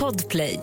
Podplay.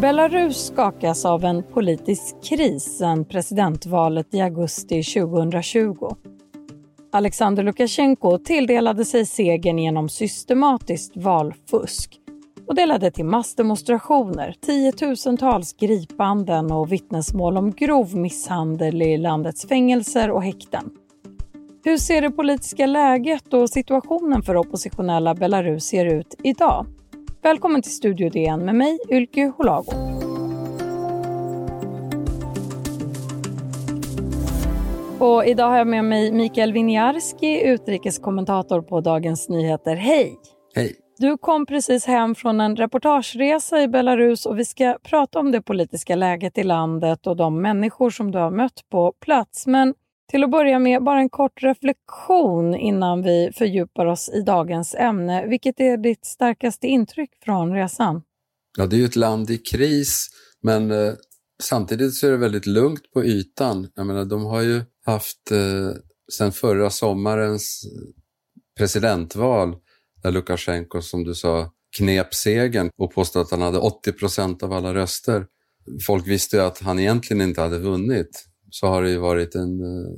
Belarus skakas av en politisk kris sedan presidentvalet i augusti 2020. Alexander Lukasjenko tilldelade sig segern genom systematiskt valfusk och det ledde till massdemonstrationer, tiotusentals gripanden och vittnesmål om grov misshandel i landets fängelser och häkten. Hur ser det politiska läget och situationen för oppositionella Belarus ut idag? Välkommen till Studio DN med mig, Ylke Holago. Och idag har jag med mig Mikael Winiarski, utrikeskommentator på Dagens Nyheter. Hej! Hej! Du kom precis hem från en reportageresa i Belarus och vi ska prata om det politiska läget i landet och de människor som du har mött på plats. Men till att börja med, bara en kort reflektion innan vi fördjupar oss i dagens ämne. Vilket är ditt starkaste intryck från resan? Ja, det är ju ett land i kris, men eh, samtidigt så är det väldigt lugnt på ytan. Jag menar, de har ju haft eh, sen förra sommarens presidentval där Lukasjenko, som du sa, knep segern och påstod att han hade 80 procent av alla röster. Folk visste ju att han egentligen inte hade vunnit så har det ju varit en eh,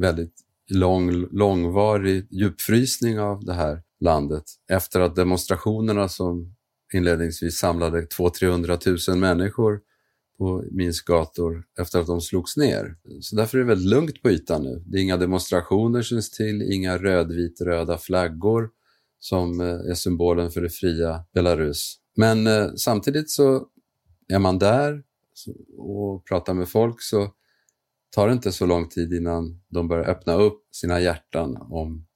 väldigt lång, långvarig djupfrysning av det här landet. Efter att demonstrationerna som inledningsvis samlade 200-300 000 människor på Minsk gator efter att de slogs ner. Så därför är det väldigt lugnt på ytan nu. Det är inga demonstrationer syns till, inga rödvit-röda flaggor som eh, är symbolen för det fria Belarus. Men eh, samtidigt så är man där och pratar med folk så tar det inte så lång tid innan de börjar öppna upp sina hjärtan om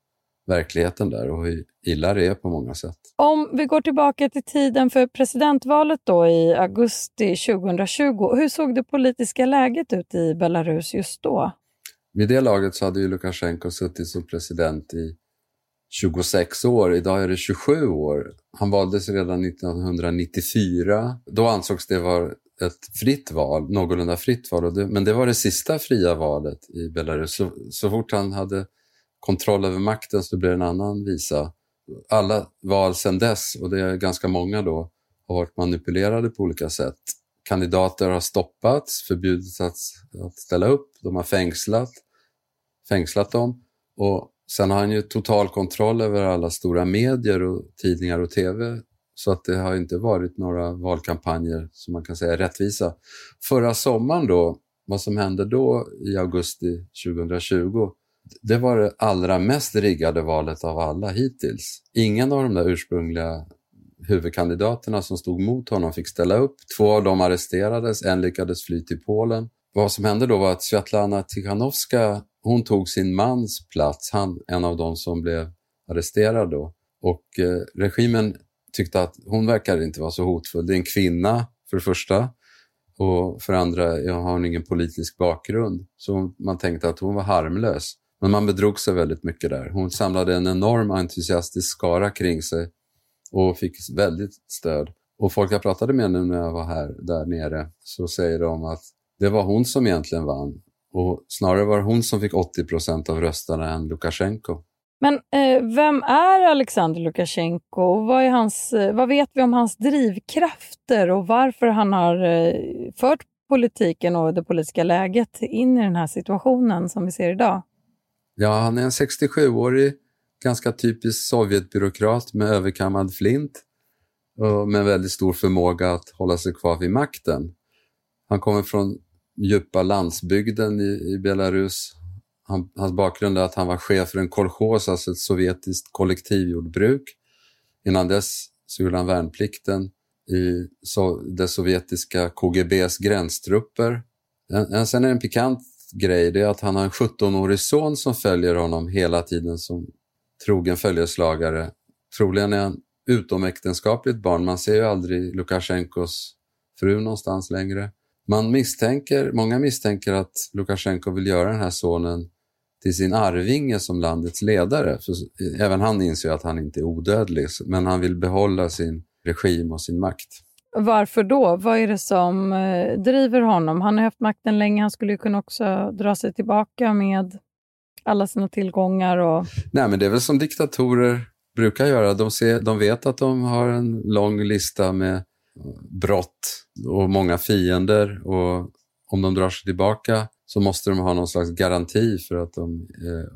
verkligheten där och hur illa det är på många sätt. Om vi går tillbaka till tiden för presidentvalet då i augusti 2020. Hur såg det politiska läget ut i Belarus just då? Vid det laget så hade ju Lukasjenko suttit som president i 26 år. Idag är det 27 år. Han valdes redan 1994. Då ansågs det vara ett fritt val, någorlunda fritt val. Men det var det sista fria valet i Belarus. Så, så fort han hade kontroll över makten så blir det en annan visa. Alla val sedan dess, och det är ganska många då, har varit manipulerade på olika sätt. Kandidater har stoppats, förbjudits att, att ställa upp, de har fängslat, fängslat dem. Och sen har han ju total kontroll över alla stora medier och tidningar och tv så att det har inte varit några valkampanjer som man kan säga är rättvisa. Förra sommaren då, vad som hände då i augusti 2020, det var det allra mest riggade valet av alla hittills. Ingen av de där ursprungliga huvudkandidaterna som stod mot honom fick ställa upp. Två av dem arresterades, en lyckades fly till Polen. Vad som hände då var att Svetlana Tikhanovska, hon tog sin mans plats, han, en av dem som blev arresterad då. Och eh, regimen tyckte att hon verkar inte vara så hotfull. Det är en kvinna för det första och för andra jag har hon ingen politisk bakgrund. Så man tänkte att hon var harmlös. Men man bedrog sig väldigt mycket där. Hon samlade en enorm entusiastisk skara kring sig och fick väldigt stöd. Och folk jag pratade med nu när jag var här där nere så säger de att det var hon som egentligen vann och snarare var det hon som fick 80 procent av rösterna än Lukasjenko. Men eh, vem är Alexander Lukasjenko? Vad, är hans, eh, vad vet vi om hans drivkrafter och varför han har eh, fört politiken och det politiska läget in i den här situationen som vi ser idag? Ja, han är en 67-årig, ganska typisk Sovjetbyråkrat med överkammad flint och med väldigt stor förmåga att hålla sig kvar vid makten. Han kommer från djupa landsbygden i, i Belarus han, hans bakgrund är att han var chef för en kolchos, alltså ett sovjetiskt kollektivjordbruk. Innan dess så gjorde han värnplikten i so det sovjetiska KGBs gränstrupper. En, en, sen är det en pikant grej, det är att han har en 17-årig son som följer honom hela tiden som trogen följeslagare. Troligen är han utomäktenskapligt barn, man ser ju aldrig Lukasjenkos fru någonstans längre. Man misstänker, många misstänker att Lukasjenko vill göra den här sonen till sin arvinge som landets ledare. För även han inser att han inte är odödlig, men han vill behålla sin regim och sin makt. Varför då? Vad är det som eh, driver honom? Han har haft makten länge, han skulle ju kunna också dra sig tillbaka med alla sina tillgångar. Och... Nej, men det är väl som diktatorer brukar göra. De, ser, de vet att de har en lång lista med brott och många fiender och om de drar sig tillbaka så måste de ha någon slags garanti för att de är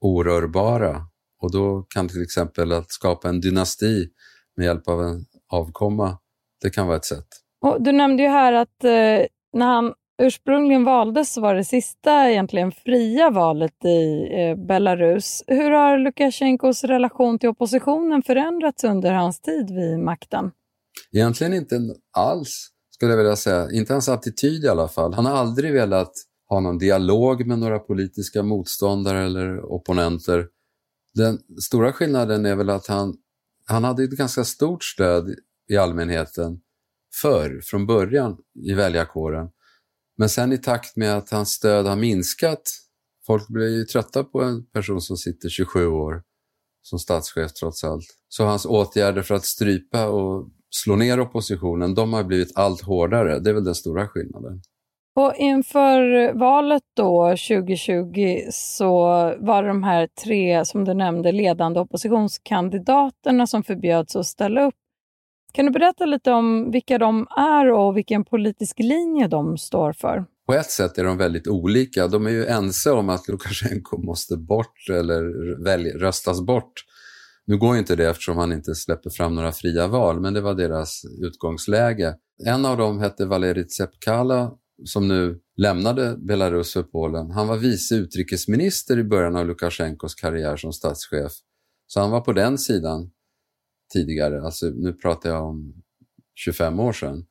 orörbara. Och då kan till exempel att skapa en dynasti med hjälp av en avkomma, det kan vara ett sätt. Och du nämnde ju här att eh, när han ursprungligen valdes så var det sista egentligen fria valet i eh, Belarus. Hur har Lukasjenkos relation till oppositionen förändrats under hans tid vid makten? Egentligen inte alls, skulle jag vilja säga. Inte hans attityd i alla fall. Han har aldrig velat ha någon dialog med några politiska motståndare eller opponenter. Den stora skillnaden är väl att han, han hade ett ganska stort stöd i allmänheten förr, från början i väljarkåren. Men sen i takt med att hans stöd har minskat, folk blir ju trötta på en person som sitter 27 år som statschef trots allt. Så hans åtgärder för att strypa och slå ner oppositionen, de har blivit allt hårdare. Det är väl den stora skillnaden. Och inför valet då 2020 så var det de här tre, som du nämnde, ledande oppositionskandidaterna som förbjöds att ställa upp. Kan du berätta lite om vilka de är och vilken politisk linje de står för? På ett sätt är de väldigt olika. De är ju ense om att Lukasjenko måste bort eller välj, röstas bort. Nu går inte det eftersom han inte släpper fram några fria val, men det var deras utgångsläge. En av dem hette Valerij Tsepkala som nu lämnade Belarus för Polen. Han var vice utrikesminister i början av Lukasjenkos karriär som statschef. Så han var på den sidan tidigare, alltså nu pratar jag om 25 år sedan.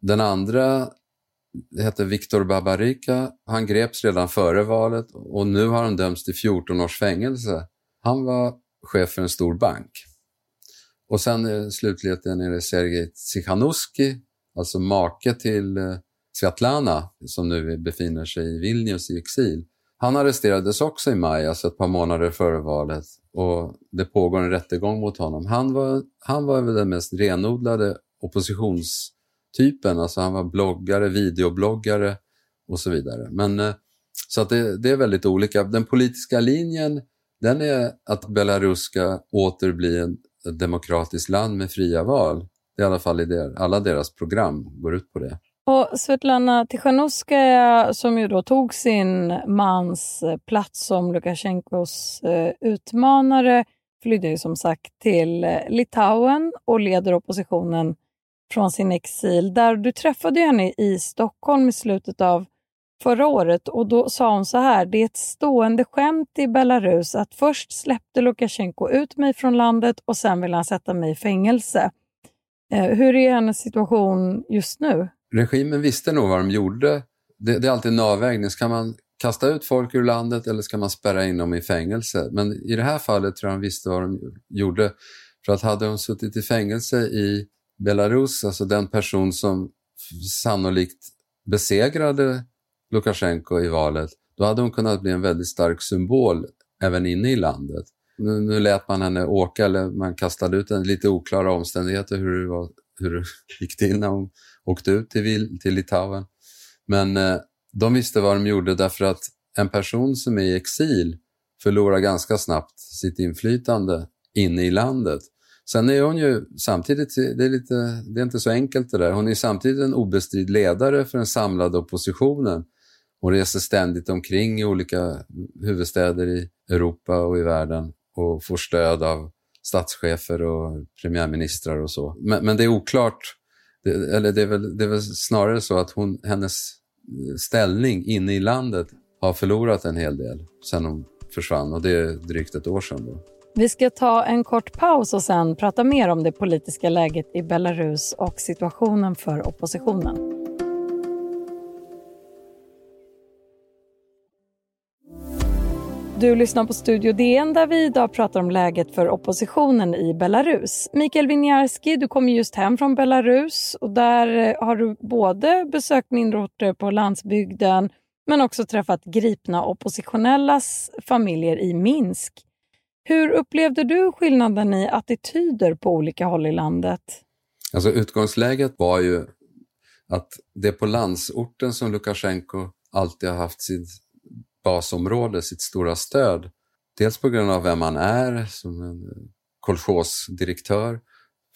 Den andra hette Viktor Babarika. Han greps redan före valet och nu har han dömts till 14 års fängelse. Han var chef för en stor bank. Och sen eh, slutligen är det Sergej Tsikhanouski, alltså make till eh, Svetlana, som nu befinner sig i Vilnius i exil. Han arresterades också i maj, alltså ett par månader före valet och det pågår en rättegång mot honom. Han var, han var väl den mest renodlade oppositionstypen, alltså han var bloggare, videobloggare och så vidare. Men, eh, så att det, det är väldigt olika. Den politiska linjen den är att Belarus ska åter bli ett demokratiskt land med fria val. Det är i alla fall i alla deras program går ut på det. Och Svetlana Tichanovskaja som ju då tog sin mans eh, plats som Lukasjenkos eh, utmanare flydde ju som sagt till eh, Litauen och leder oppositionen från sin exil. Där Du träffade henne i Stockholm i slutet av förra året och då sa hon så här, det är ett stående skämt i Belarus att först släppte Lukasjenko ut mig från landet och sen vill han sätta mig i fängelse. Hur är hennes situation just nu? Regimen visste nog vad de gjorde. Det, det är alltid en avvägning. Ska man kasta ut folk ur landet eller ska man spärra in dem i fängelse? Men i det här fallet tror jag de visste vad de gjorde. För att hade de suttit i fängelse i Belarus, alltså den person som sannolikt besegrade Lukasjenko i valet, då hade hon kunnat bli en väldigt stark symbol även inne i landet. Nu, nu lät man henne åka, eller man kastade ut henne. lite oklara omständigheter hur det, var, hur det gick till när hon åkte ut till, till Litauen. Men eh, de visste vad de gjorde därför att en person som är i exil förlorar ganska snabbt sitt inflytande inne i landet. Sen är hon ju samtidigt, det är, lite, det är inte så enkelt det där, hon är samtidigt en obestridd ledare för den samlade oppositionen. Hon reser ständigt omkring i olika huvudstäder i Europa och i världen och får stöd av statschefer och premiärministrar och så. Men, men det är oklart det, eller det är, väl, det är väl snarare så att hon, hennes ställning inne i landet har förlorat en hel del sen hon försvann och det är drygt ett år sedan. Då. Vi ska ta en kort paus och sen prata mer om det politiska läget i Belarus och situationen för oppositionen. Du lyssnar på Studio DN där vi idag pratar om läget för oppositionen i Belarus. Mikael Winiarski, du kommer just hem från Belarus och där eh, har du både besökt mindre orter på landsbygden men också träffat gripna oppositionellas familjer i Minsk. Hur upplevde du skillnaden i attityder på olika håll i landet? Alltså utgångsläget var ju att det är på landsorten som Lukasjenko alltid har haft sitt basområde, sitt stora stöd. Dels på grund av vem han är som en kolchosdirektör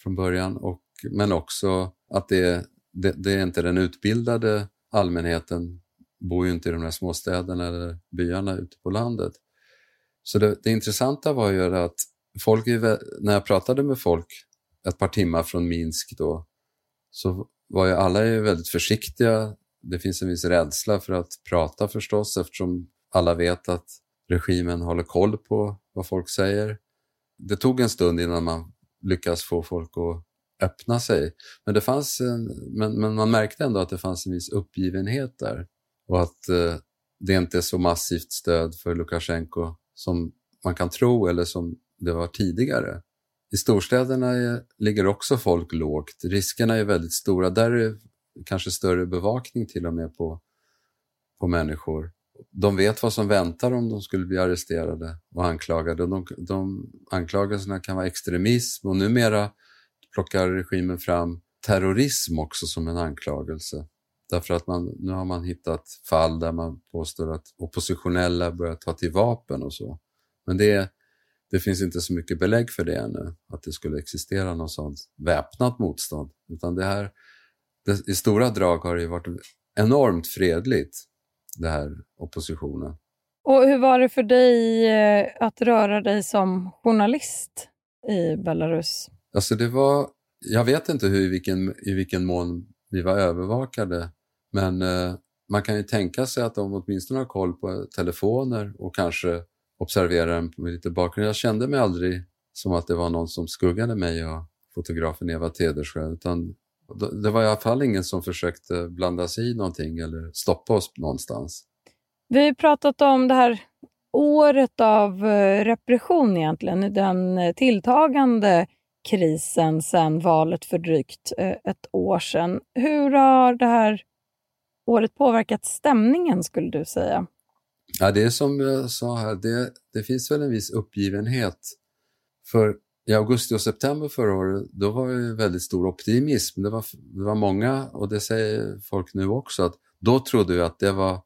från början, och, men också att det, det, det är inte den utbildade allmänheten bor ju inte i de här småstäderna eller byarna ute på landet. Så det, det intressanta var ju att folk, när jag pratade med folk ett par timmar från Minsk då, så var ju alla ju väldigt försiktiga. Det finns en viss rädsla för att prata förstås eftersom alla vet att regimen håller koll på vad folk säger. Det tog en stund innan man lyckas få folk att öppna sig. Men, det fanns en, men, men man märkte ändå att det fanns en viss uppgivenhet där och att eh, det inte är så massivt stöd för Lukasjenko som man kan tro eller som det var tidigare. I storstäderna är, ligger också folk lågt. Riskerna är väldigt stora. Där är det kanske större bevakning till och med på, på människor. De vet vad som väntar om de skulle bli arresterade och anklagade. De, de anklagelserna kan vara extremism och numera plockar regimen fram terrorism också som en anklagelse. Därför att man, nu har man hittat fall där man påstår att oppositionella börjar ta till vapen och så. Men det, det finns inte så mycket belägg för det ännu, att det skulle existera något sånt väpnat motstånd. Utan det här, det, i stora drag har det varit enormt fredligt, det här oppositionen. Och hur var det för dig eh, att röra dig som journalist i Belarus? Alltså det var, jag vet inte hur, i, vilken, i vilken mån vi var övervakade, men eh, man kan ju tänka sig att de åtminstone har koll på telefoner och kanske observerar den med lite bakgrund. Jag kände mig aldrig som att det var någon som skuggade mig och fotografen Eva Tedersjö, utan det var i alla fall ingen som försökte blanda sig i någonting eller stoppa oss någonstans. Vi har pratat om det här året av eh, repression egentligen, den eh, tilltagande krisen sedan valet för drygt eh, ett år sedan. Hur har det här året påverkat stämningen skulle du säga? Ja, det är som jag sa här, det, det finns väl en viss uppgivenhet. För i augusti och september förra året, då var det väldigt stor optimism. Det var, det var många, och det säger folk nu också, att då trodde vi att det var,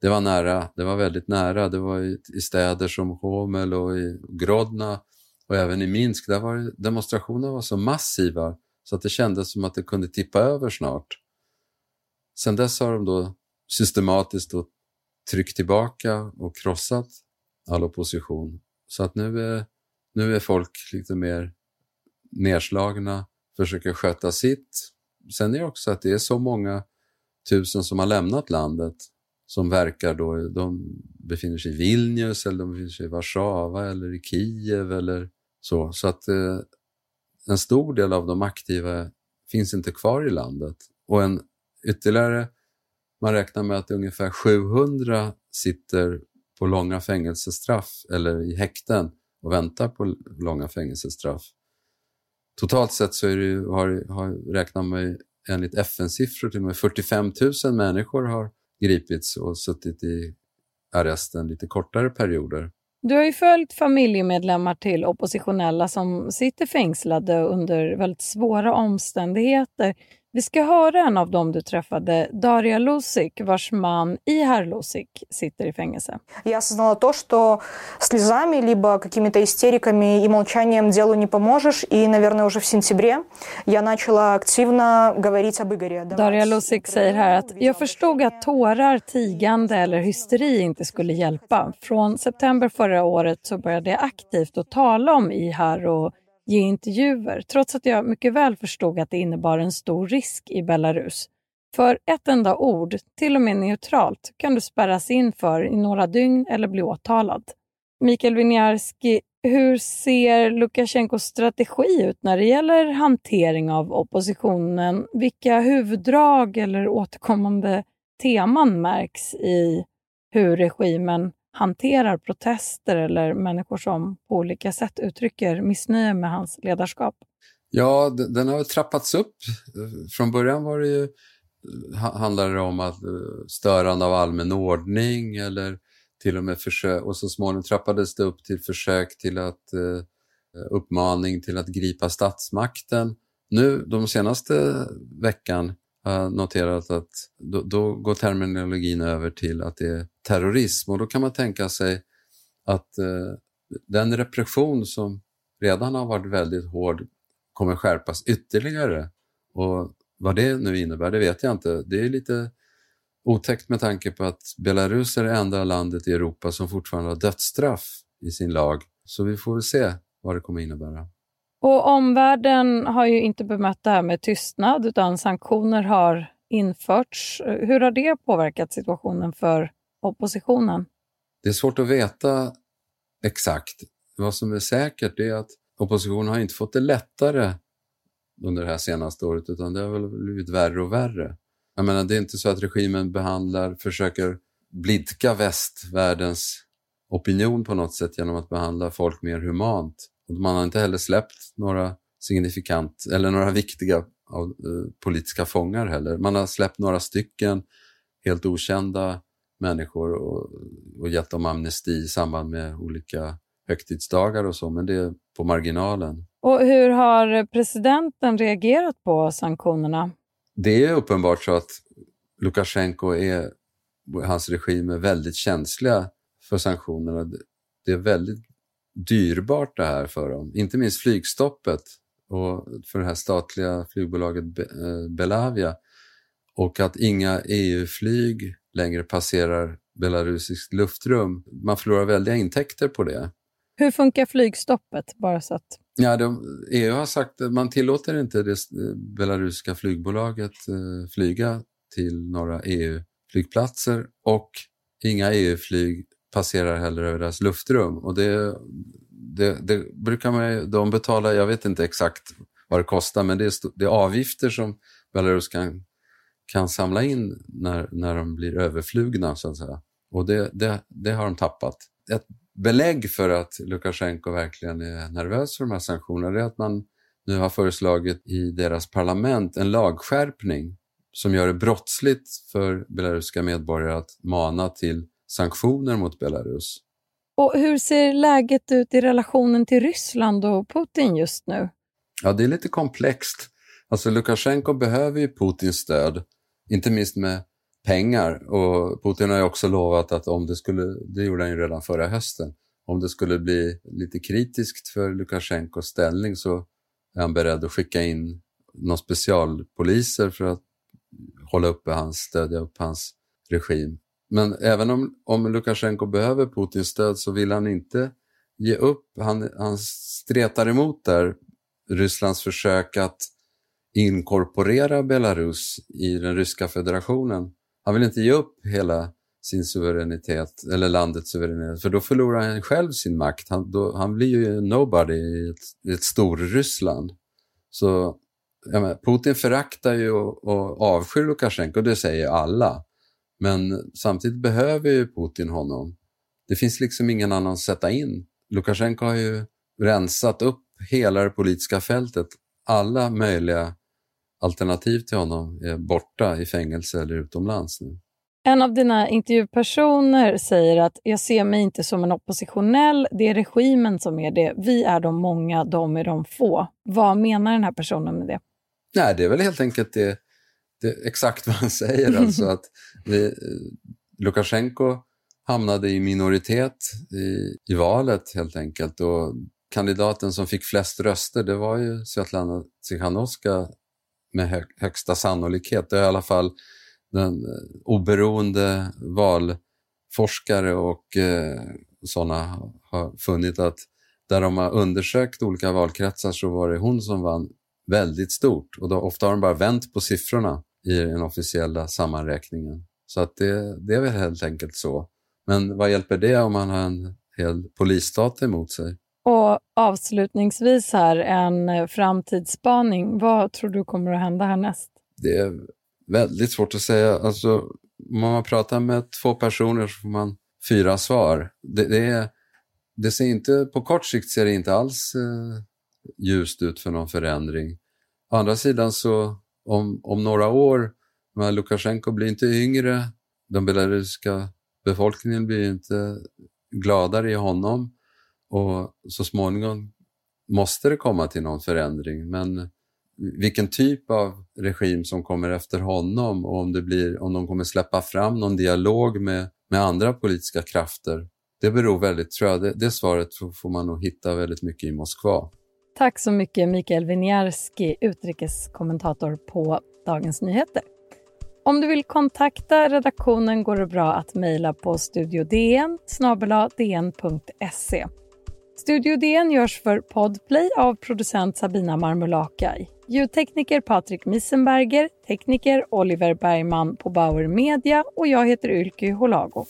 det var nära, det var väldigt nära. Det var i, i städer som Homel och i Grodna och även i Minsk, där var demonstrationerna var så massiva så att det kändes som att det kunde tippa över snart. Sen dess har de då systematiskt då tryckt tillbaka och krossat all opposition. Så att nu är, nu är folk lite mer nedslagna, försöker sköta sitt. Sen är det också att det är så många tusen som har lämnat landet som verkar då, de befinner sig i Vilnius eller de befinner sig i Warszawa eller i Kiev eller så. Så att eh, en stor del av de aktiva finns inte kvar i landet och en ytterligare man räknar med att ungefär 700 sitter på långa fängelsestraff eller i häkten och väntar på långa fängelsestraff. Totalt sett så är det, har, har räknar man enligt FN-siffror till och med 45 000 människor har gripits och suttit i arresten lite kortare perioder. Du har ju följt familjemedlemmar till oppositionella som sitter fängslade under väldigt svåra omständigheter. Vi ska höra en av dem du träffade, Daria Lusik, vars man Ihar Lusik sitter i fängelse. Jag осознала то, что слезами либо какими-то истериками и молчанием делу не поможешь. И, наверное, уже в сентябре я начала активно говорить об Игоре. Daria Lusik säger här att jag förstod att tårar, tigande eller hysteri inte skulle hjälpa. Från september förra året så började jag aktivt att tala om Ihar och ge intervjuer trots att jag mycket väl förstod att det innebar en stor risk i Belarus. För ett enda ord, till och med neutralt, kan du spärras in för i några dygn eller bli åtalad. Mikael Winiarski, hur ser Lukasjenkos strategi ut när det gäller hantering av oppositionen? Vilka huvuddrag eller återkommande teman märks i hur regimen hanterar protester eller människor som på olika sätt uttrycker missnöje med hans ledarskap? Ja, den har trappats upp. Från början var det ju handlade det om att eh, störande av allmän ordning eller till och med försök, och så småningom trappades det upp till försök till att eh, uppmaning till att gripa statsmakten. Nu de senaste veckan har noterat att då, då, går terminologin över till att det är terrorism och då kan man tänka sig att eh, den repression som redan har varit väldigt hård kommer skärpas ytterligare. Och vad det nu innebär, det vet jag inte. Det är lite otäckt med tanke på att Belarus är det enda landet i Europa som fortfarande har dödsstraff i sin lag. Så vi får väl se vad det kommer innebära. Och omvärlden har ju inte bemött det här med tystnad utan sanktioner har införts. Hur har det påverkat situationen för oppositionen? Det är svårt att veta exakt. Vad som är säkert är att oppositionen har inte fått det lättare under det här senaste året utan det har väl blivit värre och värre. Jag menar, det är inte så att regimen behandlar, försöker blidka västvärldens opinion på något sätt genom att behandla folk mer humant. Och man har inte heller släppt några signifikant eller några viktiga eh, politiska fångar heller. Man har släppt några stycken helt okända människor och, och gett dem amnesti i samband med olika högtidsdagar och så, men det är på marginalen. Och hur har presidenten reagerat på sanktionerna? Det är uppenbart så att Lukasjenko är, hans regim är väldigt känsliga för sanktionerna. Det är väldigt dyrbart det här för dem, inte minst flygstoppet och för det här statliga flygbolaget eh, Belavia och att inga EU-flyg längre passerar belarusiskt luftrum. Man förlorar väldiga intäkter på det. Hur funkar flygstoppet? Bara så att... ja, de, EU har sagt att man tillåter inte det belarusiska flygbolaget eh, flyga till några EU-flygplatser och inga EU-flyg passerar heller över deras luftrum. Och det, det, det brukar man de betala, jag vet inte exakt vad det kostar, men det är, det är avgifter som Belarus kan, kan samla in när, när de blir överflugna så att säga. Och det, det, det har de tappat. Ett belägg för att Lukasjenko verkligen är nervös för de här sanktionerna är att man nu har föreslagit i deras parlament en lagskärpning som gör det brottsligt för belarusiska medborgare att mana till sanktioner mot Belarus. Och hur ser läget ut i relationen till Ryssland och Putin just nu? Ja, det är lite komplext. Alltså Lukasjenko behöver ju Putins stöd, inte minst med pengar. Och Putin har ju också lovat att om det skulle, det gjorde han ju redan förra hösten, om det skulle bli lite kritiskt för Lukasjenkos ställning så är han beredd att skicka in några specialpoliser för att hålla uppe hans, stödja upp hans regim. Men även om, om Lukasjenko behöver Putins stöd så vill han inte ge upp. Han, han stretar emot där Rysslands försök att inkorporera Belarus i den ryska federationen. Han vill inte ge upp hela sin suveränitet, eller landets suveränitet, för då förlorar han själv sin makt. Han, då, han blir ju nobody i ett, i ett stor-Ryssland. Så menar, Putin föraktar ju och, och avskyr Lukasjenko, det säger alla. Men samtidigt behöver ju Putin honom. Det finns liksom ingen annan att sätta in. Lukasjenko har ju rensat upp hela det politiska fältet. Alla möjliga alternativ till honom är borta i fängelse eller utomlands nu. En av dina intervjupersoner säger att jag ser mig inte som en oppositionell, det är regimen som är det. Vi är de många, de är de få. Vad menar den här personen med det? Nej, det är väl helt enkelt det det är exakt vad han säger. Alltså att vi, Lukasjenko hamnade i minoritet i, i valet helt enkelt. Och kandidaten som fick flest röster det var ju Svetlana Tsikhanouska med hö, högsta sannolikhet. Det är i alla fall den eh, oberoende valforskare och eh, sådana har funnit att där de har undersökt olika valkretsar så var det hon som vann väldigt stort och då, ofta har de bara vänt på siffrorna i den officiella sammanräkningen. Så att det, det är väl helt enkelt så. Men vad hjälper det om man har en hel polisstat emot sig? Och avslutningsvis här, en framtidsspaning. Vad tror du kommer att hända härnäst? Det är väldigt svårt att säga. Alltså, om man pratar med två personer så får man fyra svar. Det, det, är, det ser inte, på kort sikt ser det inte alls eh, ljust ut för någon förändring. Å andra sidan så om, om några år Men Lukasjenko blir inte yngre, den belarusiska befolkningen blir inte gladare i honom och så småningom måste det komma till någon förändring. Men vilken typ av regim som kommer efter honom och om, det blir, om de kommer släppa fram någon dialog med, med andra politiska krafter, det beror väldigt, tror jag, det, det svaret får man nog hitta väldigt mycket i Moskva. Tack så mycket Mikael Winiarski, utrikeskommentator på Dagens Nyheter. Om du vill kontakta redaktionen går det bra att mejla på studiodn dn.se. Studio DN görs för Podplay av producent Sabina Marmulakai. Ljudtekniker Patrik Misenberger, tekniker Oliver Bergman på Bauer Media och jag heter Ylke Holago.